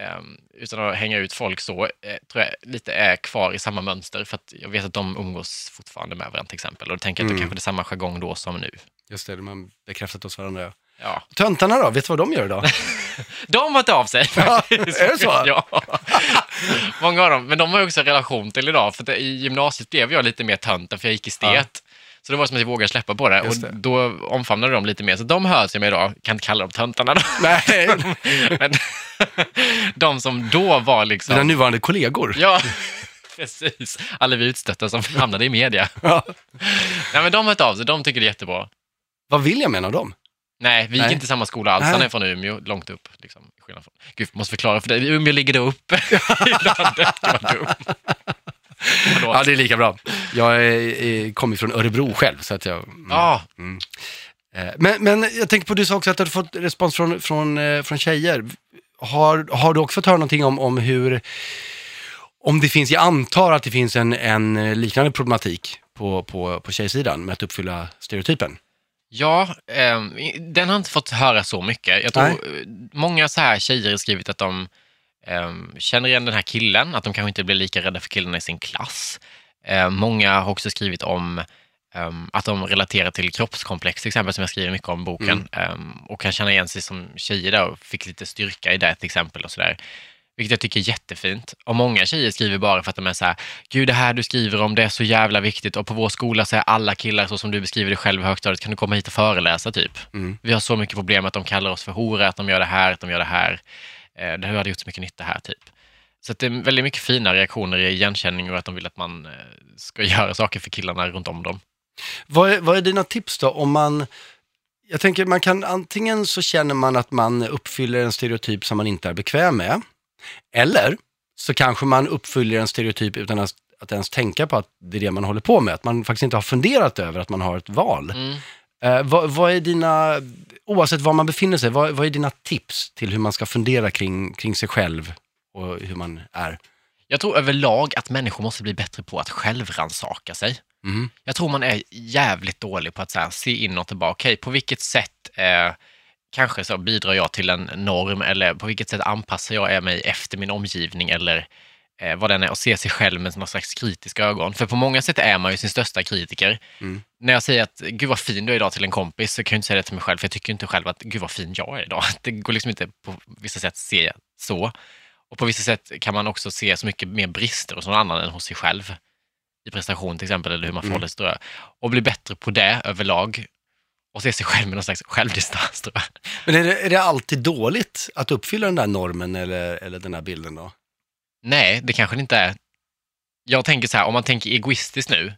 ehm, utan att hänga ut folk så, eh, tror jag lite är kvar i samma mönster. För att jag vet att de umgås fortfarande med varandra till exempel. Och då tänker jag att det Mm. kanske är samma jargong då som nu. Just det, de har bekräftat oss varandra. ja. Ja. Töntarna då, vet du vad de gör idag? De har hört av sig Ja, är det så? Ja. Många av dem. Men de har också en relation till idag. För i gymnasiet blev jag lite mer tönten för jag gick i stet. Ja. Så det var som att jag vågade släppa på det. Just och det. då omfamnade de lite mer. Så de hör sig med idag. Kan inte kalla dem töntarna då. Nej, Men de som då var liksom... dina nuvarande kollegor. Ja, precis. Alla vi utstötta som hamnade i media. Ja. Nej, men de har hört av sig. De tycker det är jättebra. Vad vill jag med av dem? Nej, vi gick Nej. inte i samma skola alls. Han är från Umeå, långt upp. Liksom, i skillnad från... Gud, måste förklara för dig. Umeå ligger då uppe i landet. Förlåt. Ja, det är lika bra. Jag är- kommer från Örebro själv, så att jag... mm. Ja, Eh, Men, men jag tänker på, du sa också att du fått respons från, från, eh, från tjejer. Har, har du också fått höra någonting om, om hur, om det finns, jag antar att det finns en, en liknande problematik på, på, på tjejsidan med att uppfylla stereotypen? Ja ehm, den har inte fått höra så mycket. Jag tror Nej. eh, många så här tjejer har skrivit att de ehm, känner igen den här killen, att de kanske inte blir lika rädda för killarna i sin klass. Eh, många har också skrivit om ehm, att de relaterar till kroppskomplex, till exempel, som jag skriver mycket om i boken. Ehm, och kan känna igen sig som tjejer där och fick lite styrka i det till exempel. och sådär. Vilket jag tycker är jättefint. Och många tjejer skriver bara för att de är så här, gud det här du skriver om det är så jävla viktigt och på vår skola så är alla killar så som du beskriver det själv i högstadiet, kan du komma hit och föreläsa typ? Mm. Vi har så mycket problem att de kallar oss för horor, att de gör det här, att de gör det här. Eh, Det hade gjort så mycket nytta här typ. Så det är väldigt mycket fina reaktioner i igenkänning och att de vill att man eh, ska göra saker för killarna runt om dem. Vad är, vad är dina tips då om man, jag tänker man kan antingen så känner man att man uppfyller en stereotyp som man inte är bekväm med, eller så kanske man uppfyller en stereotyp utan att, att ens tänka på att det är det man håller på med, att man faktiskt inte har funderat över att man har ett val. Mm. Eh, vad, vad är dina, oavsett var man befinner sig, vad, vad är dina tips till hur man ska fundera kring, kring sig själv och hur man är? Jag tror överlag att människor måste bli bättre på att självransaka sig. Mhm. Jag tror man är jävligt dålig på att så se inåt och bara, okej, på vilket sätt eh, kanske så bidrar jag till en norm eller på vilket sätt anpassar jag mig efter min omgivning eller eh, vad den är och se sig själv med någon slags kritiska ögon. För på många sätt är man ju sin största kritiker. Mm. När jag säger att gud vad fin du är idag till en kompis så kan jag inte säga det till mig själv för jag tycker inte själv att gud vad fin jag är idag. Det går liksom inte på vissa sätt att se så. Och på vissa sätt kan man också se så mycket mer brister hos någon annan än hos sig själv. I prestation till exempel, eller hur man Mm. förhåller sig jag. Och bli bättre på det överlag. Och se sig själv med någon slags självdistans tror jag. Men är det, är det alltid dåligt att uppfylla den där normen eller, eller den där bilden då? Nej, det kanske det inte är. Jag tänker så här, om man tänker egoistiskt nu,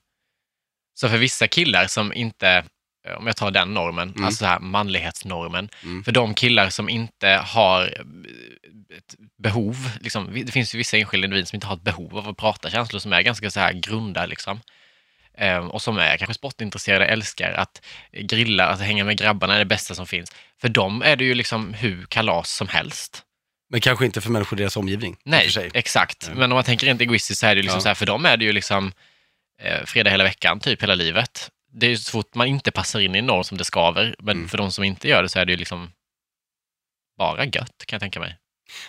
så för vissa killar som inte, eh, om jag tar den normen, Mm. alltså så här manlighetsnormen, Mm. för de killar som inte har eh, ett behov, liksom, det finns ju vissa enskilda individer som inte har ett behov av att prata känslor, som är ganska så här grunda liksom. Eh, och som är kanske sportintresserade, älskar att grilla, att hänga med grabbarna är det bästa som finns. För dem är det ju liksom hur kalas som helst. Men kanske inte för människor i deras omgivning. Nej, exakt. Nej. Men om man tänker rent egoistiskt så är det ju liksom Ja. så här, för dem är det ju liksom eh, fredag hela veckan, typ hela livet. Det är ju så fort man inte passar in i en norm som det skaver, men Mm. för de som inte gör det så är det ju liksom bara gött, kan jag tänka mig.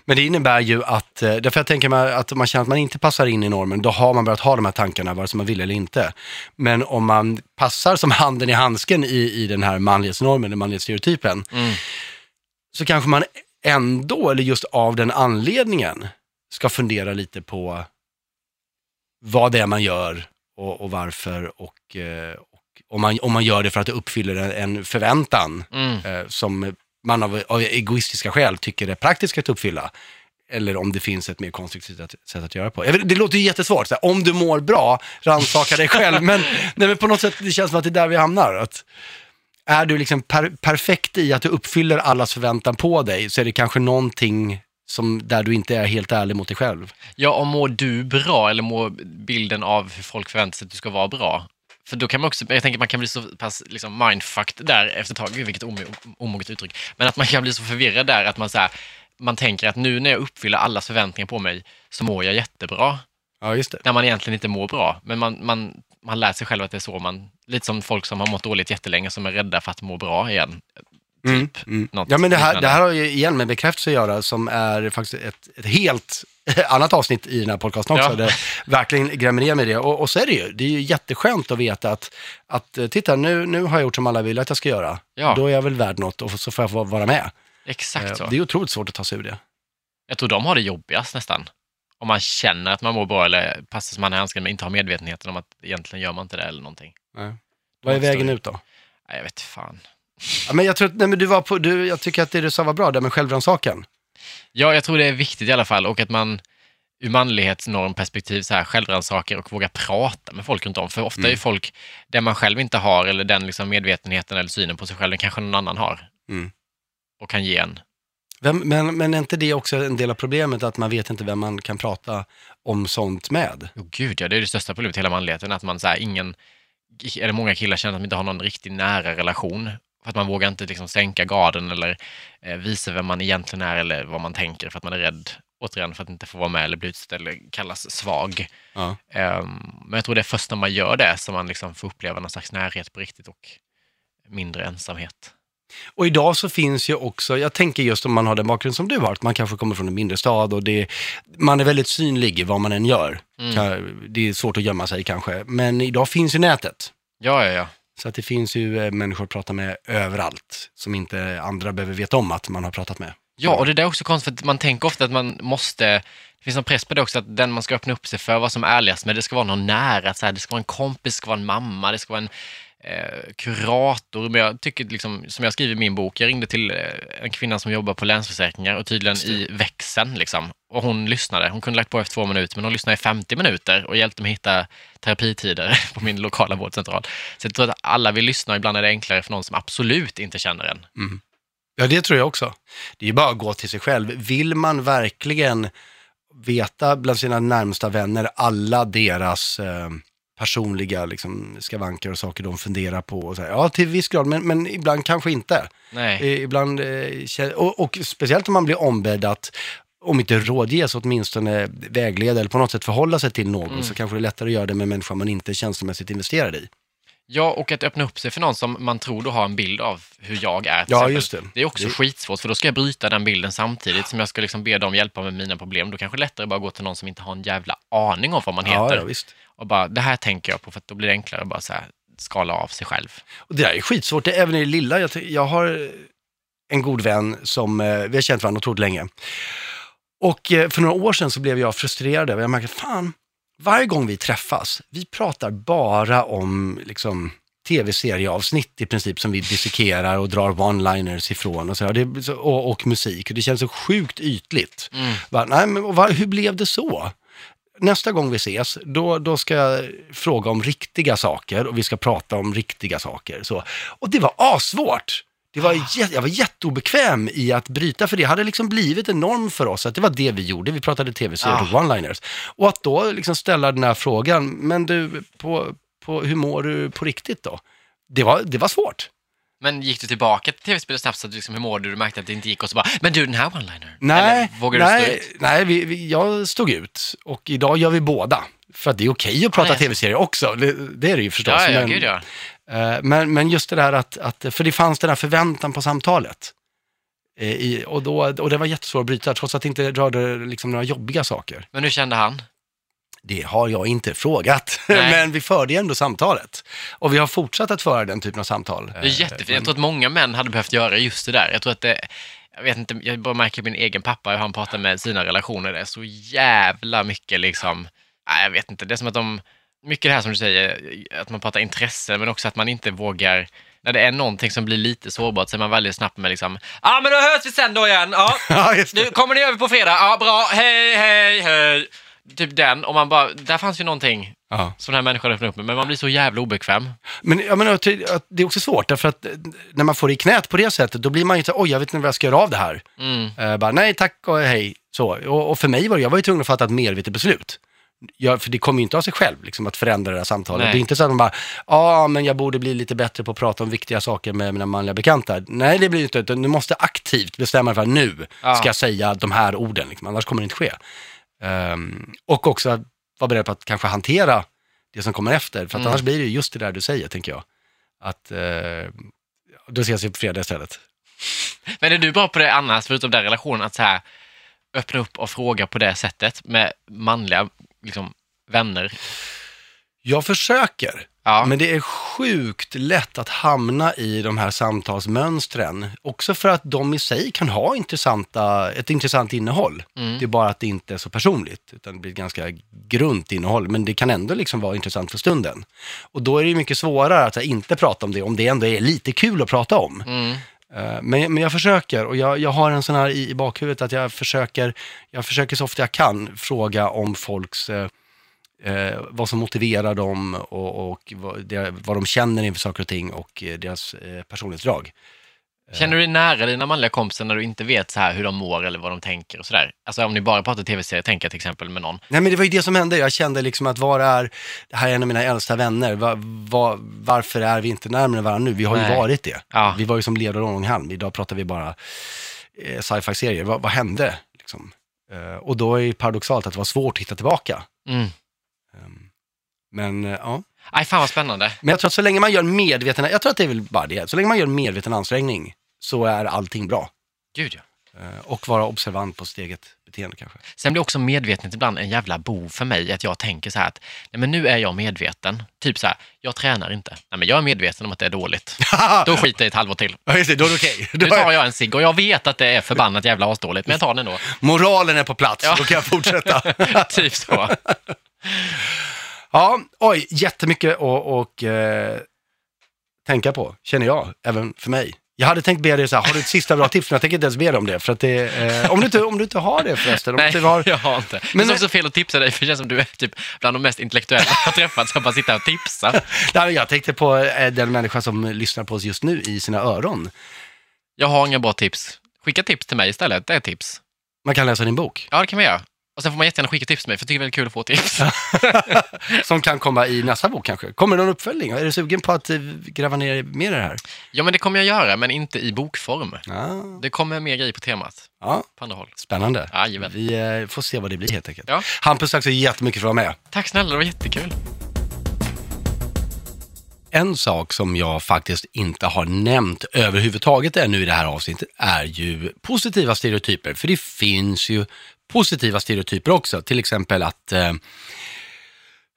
Men det innebär ju att, eh, därför jag tänker mig att om man känner att man inte passar in i normen, då har man börjat ha de här tankarna, vare sig man vill eller inte. Men om man passar som handen i handsken i, i den här manlighetsnormen, den manlighetsstereotypen, Mm. så kanske man ändå, eller just av den anledningen, ska fundera lite på vad det är man gör och, och varför och, eh, och om, man, om man gör det för att det uppfyller en, en förväntan Mm. eh, som man av, av egoistiska skäl tycker är praktiskt att uppfylla. Eller om det finns ett mer konstruktivt sätt, att göra på. Det låter ju jättesvårt, så om du mår bra, rannsaka dig själv. men, nej, men på något sätt, det känns som att det är där vi hamnar. Att, är du liksom per, perfekt i att du uppfyller allas förväntan på dig, så är det kanske någonting som, där du inte är helt ärlig mot dig själv. Ja, och mår du bra eller mår bilden av hur folk förväntar sig att du ska vara bra? För då kan man också, jag tänker man kan bli så pass liksom mindfucked där efter ett tag, Gud, vilket om- omoget uttryck, men att man kan bli så förvirrad där att man, så här, man tänker att nu när jag uppfyller allas förväntningar på mig så mår jag jättebra, Ja, just det. när man egentligen inte mår bra. Men man, man, man lär sig själv att det är så man, lite som folk som har mått dåligt jättelänge som är rädda för att må bra igen. Mm, Typ. mm. Något Ja, men det här, det här har ju igen med bekräftelse att göra, som är faktiskt ett, ett helt annat avsnitt i den här podcasten också, Ja. där verkligen grämer ner med det. Och, och så är det ju, det är ju jätteskönt att veta att, att eh, titta, nu, nu har jag gjort som alla vill att jag ska göra. Ja. Då är jag väl värd något och så får jag vara med. Exakt Eh, så. Det är otroligt svårt att ta sig ur det. Jag tror de har det jobbigast nästan. Om man känner att man mår bra eller passar som man är handsken men inte har medvetenheten om att egentligen gör man inte det eller någonting. Nej. Vad är vägen ut då? Nej, jag vet fan. Ja, men jag, tror, nej, men du var på, du, jag tycker att det du sa var bra, där med självrannsakan. Ja, jag tror det är viktigt i alla fall och att man ur manlighetsnormperspektiv så här självrannsaker och våga prata med folk runt om. För ofta är ju folk, det man själv inte har eller den liksom medvetenheten eller synen på sig själv, den kanske någon annan har. Mm. Och kan ge en. Vem, men, men är inte det också en del av problemet, att man vet inte vem man kan prata om sånt med? Jo, gud ja, det är det största problemet i hela manligheten, att man så här, ingen, eller många killar känner att de inte har någon riktigt nära relation. För att man vågar inte liksom sänka garden eller eh, visa vem man egentligen är eller vad man tänker för att man är rädd, återigen, för att inte få vara med eller bli utstött eller kallas svag. Ja. Ehm, men jag tror det är först när man gör det som man liksom får uppleva någon slags närhet på riktigt och mindre ensamhet. Och idag så finns ju också, jag tänker just om man har den bakgrund som du har, att man kanske kommer från en mindre stad och det, man är väldigt synlig i vad man än gör. Mm. Det är svårt att gömma sig kanske, men idag finns ju nätet. Ja, ja, ja. Så att det finns ju eh, människor att prata med överallt, som inte andra behöver veta om att man har pratat med. Ja, och det där är också konstigt, för att man tänker ofta att man måste, det finns en press på det också, att den man ska öppna upp sig för, vad som är ärligast med, det ska vara någon nära, så här, det ska vara en kompis, det ska vara en mamma, det ska vara en eh, kurator. Men jag tycker, liksom, som jag skriver i min bok, jag ringde till eh, en kvinna som jobbar på Länsförsäkringar och tydligen i växeln, liksom. Och hon lyssnade, hon kunde lagt på efter två minuter, men hon lyssnade i 50 minuter och hjälpte mig hitta terapitider på min lokala vårdcentral. Så jag tror att alla vill lyssna och ibland är det enklare för någon som absolut inte känner en. Ja, det tror jag också. Det är ju bara att gå till sig själv. Vill man verkligen veta bland sina närmsta vänner alla deras eh, personliga liksom, skavanker och saker de funderar på? Och så här, ja, till viss grad, men, men ibland kanske inte. Nej. Eh, ibland, eh, och, och speciellt om man blir ombedd att, om inte rådges, åtminstone vägleda eller på något sätt förhålla sig till någon, Mm. så kanske det är lättare att göra det med människor man inte är känslomässigt investerad i. Ja, och att öppna upp sig för någon som man tror då har en bild av hur jag är. Ja, exempel. just det. Det är också Det- skitsvårt, för då ska jag bryta den bilden samtidigt som jag ska liksom be dem hjälpa med mina problem. Då kanske det är lättare att bara gå till någon som inte har en jävla aning om vad man Ja, heter. ja, visst. och bara, det här tänker jag på, för att då blir det enklare att bara så här, skala av sig själv. Och det där är skitsvårt, det är även i det lilla. Jag, jag har en god vän som, eh, vi har känt varandra otroligt länge. Och eh, för några år sedan så blev jag frustrerad över, jag märkte, fan, varje gång vi träffas, vi pratar bara om liksom tv-serieavsnitt i princip som vi dissekerar och drar one-liners ifrån och, så här. Det, och, och musik. Och det känns så sjukt ytligt. Mm. Va, nej, men och va, hur blev det så? Nästa gång vi ses, då, då ska jag fråga om riktiga saker och vi ska prata om riktiga saker. Så. Och det var asvårt. Det var jä- jag var jätteobekväm i att bryta, för det hade liksom blivit en norm för oss, att det var det vi gjorde. Vi pratade tv-serier och one-liners. Och att då liksom ställa den här frågan, men du, på, på, hur mår du på riktigt då? Det var, det var svårt. Men gick du tillbaka till tv-spelet snabbt, så att du liksom, hur mår du? Du märkte att det inte gick och så bara, men du den här one-linern? Nej, Eller vågar du stå nej, ut? nej vi, vi, jag stod ut. Och idag gör vi båda. För att det är okej att prata nej. tv-serier också, det, det är det ju förstås. Ja, ja, men, gud ja. Eh, men, men just det där att, att, för det fanns den här förväntan på samtalet. Eh, I, och, då, och det var jättesvårt att bryta, trots att det inte rörde liksom några jobbiga saker. Men hur kände han? Det har jag inte frågat, Nej. men vi förde ändå samtalet. Och vi har fortsatt att föra den typen av samtal. Det är jättefint. Jag tror att många män hade behövt göra just det där. Jag tror att det, jag vet inte, jag bara märker min egen pappa hur han pratar med sina relationer. Det är så jävla mycket liksom, jag vet inte, det är som att de, mycket det här som du säger, att man pratar intresse, men också att man inte vågar, när det är någonting som blir lite sårbart så är man väldigt snabbt med liksom, ja ah, men då hörs vi sen då igen, ja, nu kommer ni över på fredag, ja bra, hej, hej, hej. Typ den, och man bara, där fanns ju någonting Ja. som den här människan öppnade upp med, men man blir så jävla obekväm. Men jag menar, det är också svårt, därför att eh, när man får det i knät på det sättet, då blir man ju så oj, jag vet inte vad jag ska göra av det här. Mm. Eh, bara, nej, tack och hej. Så. Och, och för mig var det, jag var ju tvungen att fatta ett medvetet beslut. Jag, för det kommer ju inte av sig själv, liksom, att förändra det här samtalet. Nej. Det är inte så att man bara, ja, men jag borde bli lite bättre på att prata om viktiga saker med mina manliga bekanta. Nej, det blir ju inte, utan du måste aktivt bestämma för att nu Ja. ska jag säga de här orden, liksom, annars kommer det inte ske. Ehm, och också vara beredd på att kanske hantera det som kommer efter, för att Mm. annars blir det ju just det där du säger, tänker jag. Att, eh, då ses vi på fredag istället. Men är du bra på det annars, förutom den relationen, att så här, öppna upp och fråga på det sättet med manliga liksom, vänner? Jag försöker, Ja. men det är sjukt lätt att hamna i de här samtalsmönstren. Också för att de i sig kan ha intressanta, ett intressant innehåll. Mm. Det är bara att det inte är så personligt, utan det blir ett ganska grunt innehåll. Men det kan ändå liksom vara intressant för stunden. Och då är det mycket svårare att inte prata om det, om det ändå är lite kul att prata om. Mm. Eh, men, men jag försöker och jag, jag har en sån här i, i bakhuvudet att jag försöker, jag försöker så ofta jag kan fråga om folks, eh, eh vad som motiverar dem och, och vad, det, vad de känner inför saker och ting och eh, deras eh, personlighetsdrag. Känner du dig nära dina manliga kompisar när du inte vet så här hur de mår eller vad de tänker och sådär? Alltså om ni bara pratar tv-serier, tänker jag till exempel med någon. Nej men det var ju det som hände, jag kände liksom att var är, det här är en av mina äldsta vänner, va, va, varför är vi inte närmare varandra nu? Vi har ju Nej. varit det. Ja. Vi var ju som led och Ronhalm, idag pratar vi bara eh, sci-fi-serier. Va, vad hände? Liksom? Eh, och då är det paradoxalt att det var svårt att hitta tillbaka. Mm. Ehm, Men eh, ja, Aj, fan vad spännande. men jag tror att så länge man gör en medveten, jag tror att det är väl bara det, så länge man gör en medveten ansträngning så är allting bra. Gud ja. Eh, Och vara observant på sitt eget beteende kanske. Sen blir också medvetenhet ibland en jävla bov för mig, att jag tänker så här att nej, men nu är jag medveten. Typ så här, jag tränar inte. Nej, men jag är medveten om att det är dåligt. Då skiter jag i ett halvår till. Ja, just det, då är det okej. Nu Då är- tar jag en cigg och jag vet att det är förbannat jävla asdåligt, men jag tar den ändå. Moralen är på plats, Ja. då kan jag fortsätta. typ så. ja, oj, jättemycket att och, eh, tänka på, känner jag, även för mig. Jag hade tänkt be dig så här, har du ett sista bra tips? Men jag tänker inte ens be dig om det, för att det, eh, om, du inte, om du inte har det förresten. Nej, har, jag har inte. Men det är också fel att tipsa dig, för det känns som du är typ bland de mest intellektuella jag träffat, som bara sitter och tipsar. Nej, jag tänkte på eh, den människa som lyssnar på oss just nu i sina öron. Jag har inga bra tips. Skicka tips till mig istället, det är tips. Man kan läsa din bok, Ja, det kan man göra. Och sen får man jättegärna skicka tips till mig, för jag tycker det är väldigt kul att få tips. som kan komma i nästa bok kanske. Kommer det någon uppföljning? Är du sugen på att eh, gräva ner mer i det här? Ja, men det kommer jag göra, men inte i bokform. Ja, Det kommer mer grejer på temat, ja på andra håll. spännande. Jajamän. Vi eh, får se vad det blir helt enkelt. Ja. Hampus, tack så jättemycket för att du var med. Tack snälla, det var jättekul. En sak som jag faktiskt inte har nämnt överhuvudtaget ännu i det här avsnittet är ju positiva stereotyper. För det finns ju positiva stereotyper också. Till exempel att eh,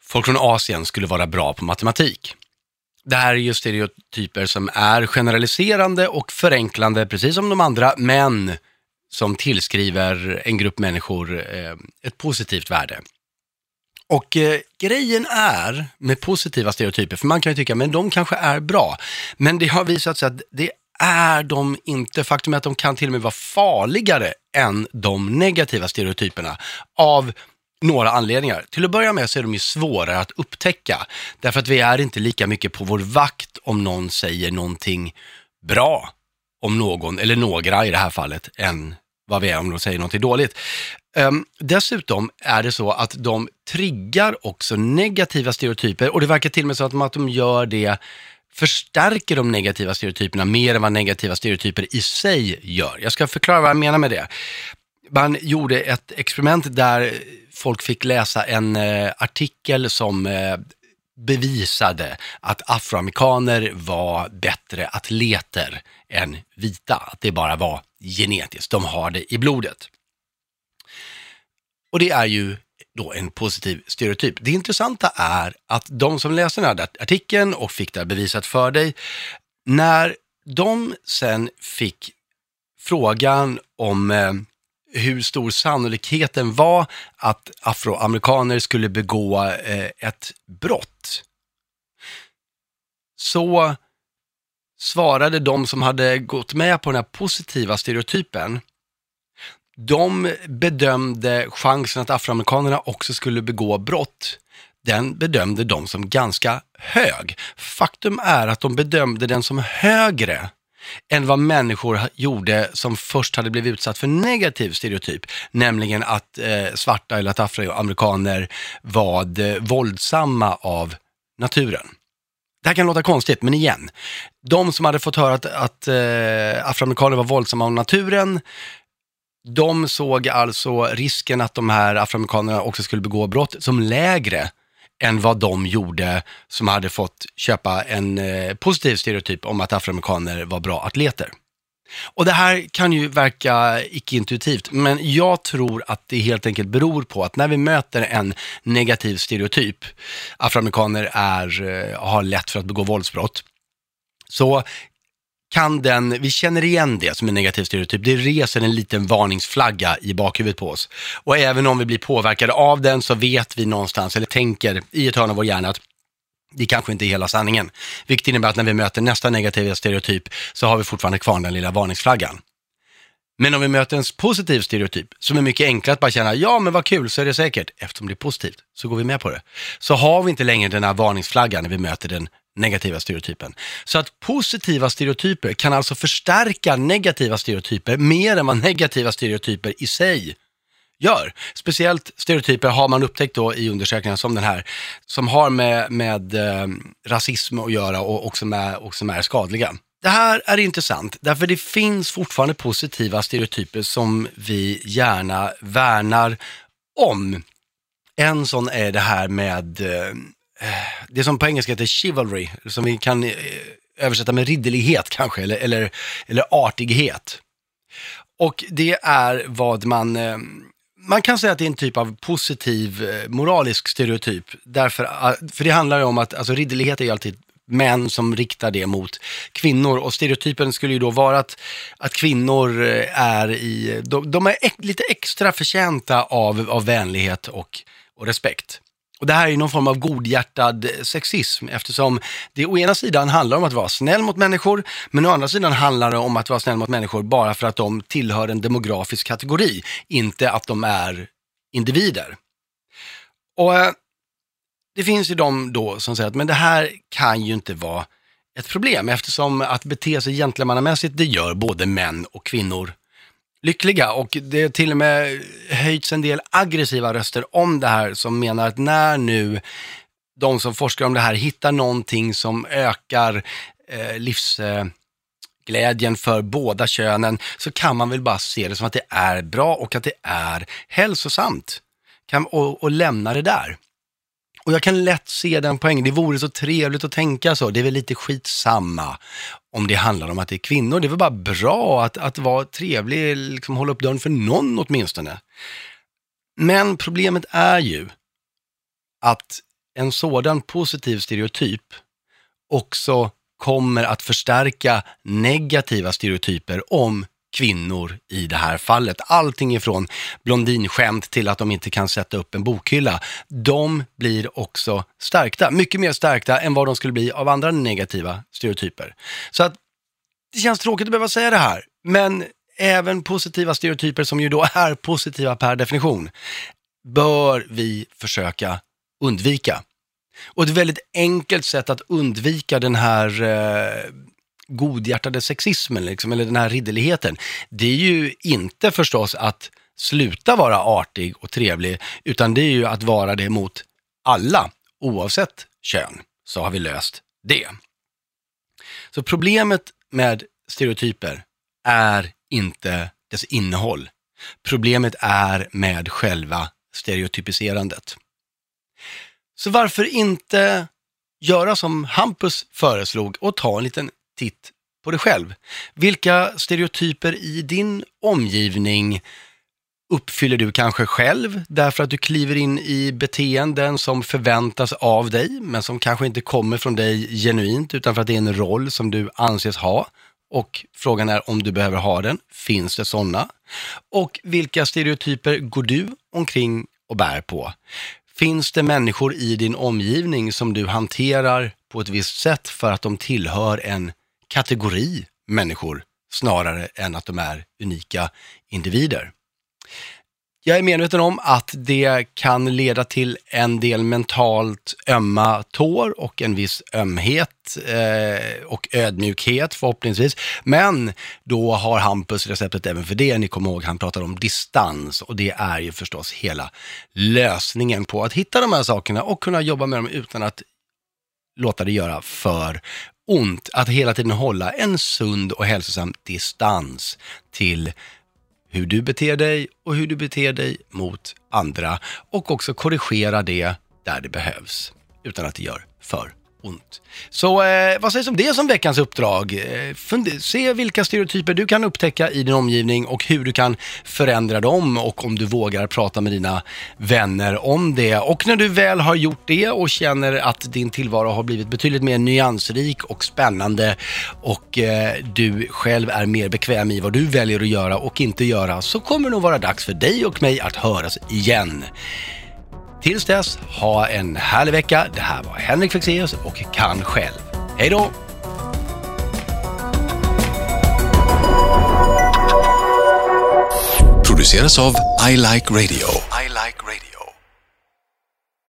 folk från Asien skulle vara bra på matematik. Det här är ju stereotyper som är generaliserande och förenklande, precis som de andra, men som tillskriver en grupp människor eh, ett positivt värde. Och eh, grejen är med positiva stereotyper, för man kan ju tycka, men de kanske är bra. Men det har visat sig att det är de inte. Faktum är att de kan till och med vara farligare än de negativa stereotyperna av några anledningar. Till att börja med så är de ju svårare att upptäcka, därför att vi är inte lika mycket på vår vakt om någon säger någonting bra om någon, eller några i det här fallet, än vad vi är om de säger någonting dåligt. Um, dessutom är det så att de triggar också negativa stereotyper och det verkar till och med så att de, att de gör det förstärker de negativa stereotyperna mer än vad negativa stereotyper i sig gör. Jag ska förklara vad jag menar med det. Man gjorde ett experiment där folk fick läsa en eh, artikel som eh, bevisade att afroamerikaner var bättre atleter än vita. Att det bara var genetiskt, de har det i blodet. Och det är ju då en positiv stereotyp. Det intressanta är att de som läste den här artikeln och fick det här bevisat för dig, när de sen fick frågan om eh, hur stor sannolikheten var att afroamerikaner skulle begå eh, ett brott, så svarade de som hade gått med på den här positiva stereotypen, de bedömde chansen att afroamerikanerna också skulle begå brott, den bedömde de som ganska hög. Faktum är att de bedömde den som högre än vad människor gjorde som först hade blivit utsatt för negativ stereotyp, nämligen att eh, svarta eller att afroamerikaner var eh, våldsamma av naturen. Det här kan låta konstigt, men igen. De som hade fått höra att, att eh, afroamerikaner var våldsamma av naturen, de såg alltså risken att de här afroamerikanerna också skulle begå brott som lägre än vad de gjorde som hade fått köpa en eh, positiv stereotyp om att afroamerikaner var bra atleter. Och det här kan ju verka icke-intuitivt, men jag tror att det helt enkelt beror på att när vi möter en negativ stereotyp, afroamerikaner är, eh, har lätt för att begå våldsbrott, så kan den, vi känner igen det som en negativ stereotyp, det reser en liten varningsflagga i bakhuvudet på oss. Och även om vi blir påverkade av den så vet vi någonstans, eller tänker i ett hörn av vår hjärna att det kanske inte är hela sanningen. Vilket innebär att när vi möter nästa negativa stereotyp så har vi fortfarande kvar den lilla varningsflaggan. Men om vi möter en positiv stereotyp, som är mycket enklare att bara känna, ja men vad kul, så är det säkert, eftersom det är positivt, så går vi med på det. Så har vi inte längre den här varningsflaggan när vi möter den negativa stereotypen. Så att positiva stereotyper kan alltså förstärka negativa stereotyper mer än vad negativa stereotyper i sig gör. Speciellt stereotyper har man upptäckt då i undersökningar som den här, som har med, med eh, rasism att göra och och, som är, och som är skadliga. Det här är intressant, därför det finns fortfarande positiva stereotyper som vi gärna värnar om. En sån är det här med eh, det som på engelska heter chivalry, som vi kan eh, översätta med ridderlighet kanske, eller, eller, eller artighet. Och det är vad man, eh, man kan säga att det är en typ av positiv eh, moralisk stereotyp. Därför, för det handlar ju om att, alltså ridderlighet är ju alltid män som riktar det mot kvinnor. Och stereotypen skulle ju då vara att, att kvinnor är i, de, de är lite extra förtjänta av, av vänlighet och, och respekt. Och det här är någon form av godhjärtad sexism eftersom det å ena sidan handlar om att vara snäll mot människor, men å andra sidan handlar det om att vara snäll mot människor bara för att de tillhör en demografisk kategori, inte att de är individer. Och eh, det finns ju de då som säger att men det här kan ju inte vara ett problem eftersom att bete sig gentlemannamässigt, det gör både män och kvinnor lyckliga och det har till och med höjts en del aggressiva röster om det här som menar att när nu de som forskar om det här hittar någonting som ökar eh, livsglädjen för båda könen så kan man väl bara se det som att det är bra och att det är hälsosamt. Kan, och, och lämna det där. Och jag kan lätt se den poängen. Det vore så trevligt att tänka så. Det är väl lite skitsamma om det handlar om att det är kvinnor. Det är väl bara bra att, att vara trevlig, liksom hålla upp dörren för någon åtminstone. Men problemet är ju att en sådan positiv stereotyp också kommer att förstärka negativa stereotyper om kvinnor i det här fallet. Allting ifrån blondinskämt till att de inte kan sätta upp en bokhylla. De blir också stärkta, mycket mer stärkta än vad de skulle bli av andra negativa stereotyper. Så att det känns tråkigt att behöva säga det här, men även positiva stereotyper som ju då är positiva per definition, bör vi försöka undvika. Och ett väldigt enkelt sätt att undvika den här eh, godhjärtade sexismen, liksom, eller den här ridderligheten, det är ju inte förstås att sluta vara artig och trevlig, utan det är ju att vara det mot alla, oavsett kön, så har vi löst det. Så problemet med stereotyper är inte dess innehåll. Problemet är med själva stereotypiserandet. Så varför inte göra som Hampus föreslog och ta en liten titt på dig själv. Vilka stereotyper i din omgivning uppfyller du kanske själv därför att du kliver in i beteenden som förväntas av dig, men som kanske inte kommer från dig genuint, utan för att det är en roll som du anses ha Och frågan är om du behöver ha den. Finns det sådana? Och vilka stereotyper går du omkring och bär på? Finns det människor i din omgivning som du hanterar på ett visst sätt för att de tillhör en kategori människor snarare än att de är unika individer? Jag är medveten om att det kan leda till en del mentalt ömma tår och en viss ömhet eh, och ödmjukhet förhoppningsvis. Men då har Hampus receptet även för det. Ni kommer ihåg, han pratar om distans och det är ju förstås hela lösningen på att hitta de här sakerna och kunna jobba med dem utan att låta det göra för ont. Att hela tiden hålla en sund och hälsosam distans till hur du beter dig och hur du beter dig mot andra och också korrigera det där det behövs utan att det gör för ont. Så eh, vad sägs om det som veckans uppdrag? Eh, se vilka stereotyper du kan upptäcka i din omgivning och hur du kan förändra dem och om du vågar prata med dina vänner om det. Och när du väl har gjort det och känner att din tillvaro har blivit betydligt mer nyansrik och spännande och eh, du själv är mer bekväm i vad du väljer att göra och inte göra så kommer det nog vara dags för dig och mig att höras igen. Tills dess, ha en härlig vecka. Det här var Henrik Fexeus och Kan själv. Hej då! produceras av I Like Radio.